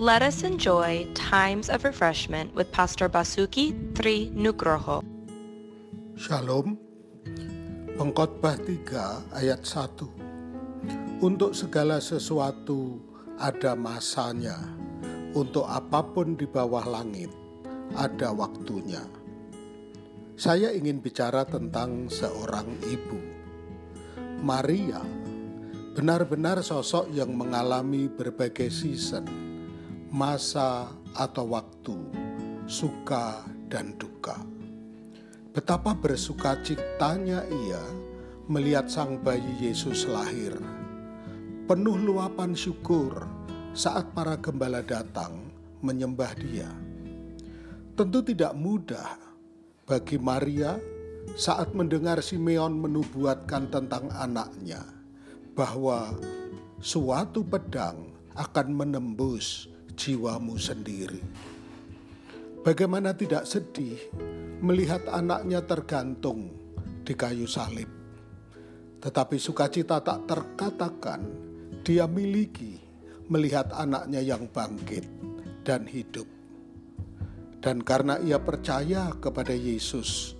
Let us enjoy times of refreshment with Pastor Basuki Tri Nugroho. Shalom. Pengkhotbah 3 ayat 1. Untuk segala sesuatu ada masanya. Untuk apa pun di bawah langit ada waktunya. Saya ingin bicara tentang seorang ibu. Maria benar-benar sosok yang mengalami berbagai season, masa atau waktu, suka dan duka. Betapa bersuka citanya ia melihat sang bayi Yesus lahir. Penuh luapan syukur saat para gembala datang menyembah dia. Tentu tidak mudah bagi Maria saat mendengar Simeon menubuatkan tentang anaknya bahwa suatu pedang akan menembus jiwamu sendiri. Bagaimana tidak sedih melihat anaknya tergantung di kayu salib. Tetapi sukacita tak terkatakan dia miliki melihat anaknya yang bangkit dan hidup. Dan karena ia percaya kepada Yesus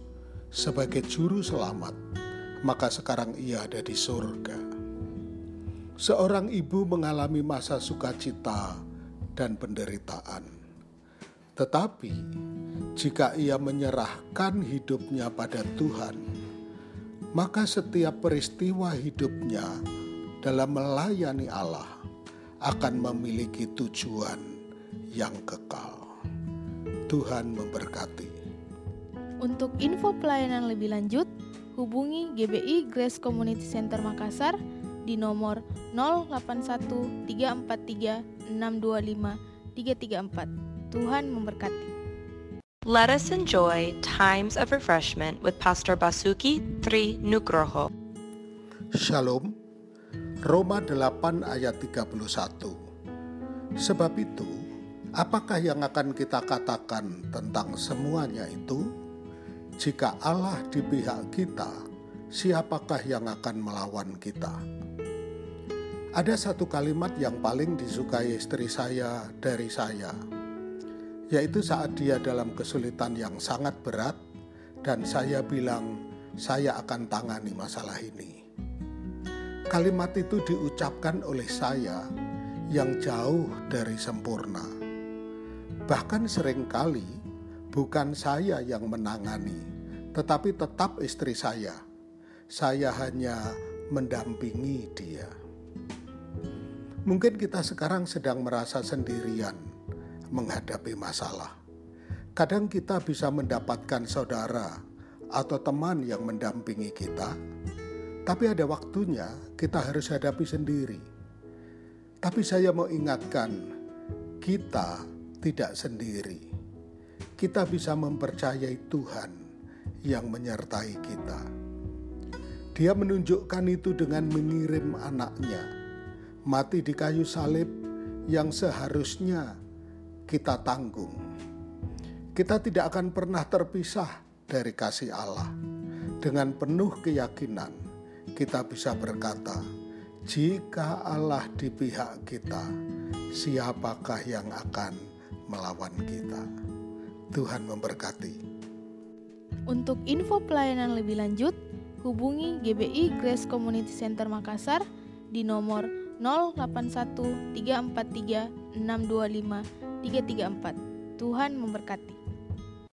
sebagai juru selamat, maka sekarang ia ada di surga. Seorang ibu mengalami masa sukacita dan penderitaan. Tetapi jika ia menyerahkan hidupnya pada Tuhan, maka setiap peristiwa hidupnya dalam melayani Allah akan memiliki tujuan yang kekal. Tuhan memberkati. Untuk info pelayanan lebih lanjut, hubungi GBI Grace Community Center Makassar di nomor 081 343 625 334. Tuhan memberkati. Let us enjoy times of refreshment with Pastor Basuki Tri Nugroho. Shalom. Roma 8 ayat 31. Sebab itu, apakah yang akan kita katakan tentang semuanya itu? Jika Allah di pihak kita, siapakah yang akan melawan kita? Ada satu kalimat yang paling disukai istri saya dari saya, yaitu saat dia dalam kesulitan yang sangat berat, dan saya bilang, "Saya akan tangani masalah ini." Kalimat itu diucapkan oleh saya yang jauh dari sempurna, bahkan sering kali bukan saya yang menangani, tetapi tetap istri saya. Saya hanya mendampingi dia. Mungkin kita sekarang sedang merasa sendirian menghadapi masalah. Kadang kita bisa mendapatkan saudara atau teman yang mendampingi kita, tapi ada waktunya kita harus hadapi sendiri. Tapi saya mau ingatkan, kita tidak sendiri. Kita bisa mempercayai Tuhan yang menyertai kita. Dia menunjukkan itu dengan mengirim anaknya mati di kayu salib yang seharusnya kita tanggung. Kita tidak akan pernah terpisah dari kasih Allah. Dengan penuh keyakinan, kita bisa berkata, "Jika Allah di pihak kita, siapakah yang akan melawan kita?" Tuhan memberkati. Untuk info pelayanan lebih lanjut, hubungi GBI Grace Community Center Makassar di nomor 081 343 625 334. Tuhan memberkati.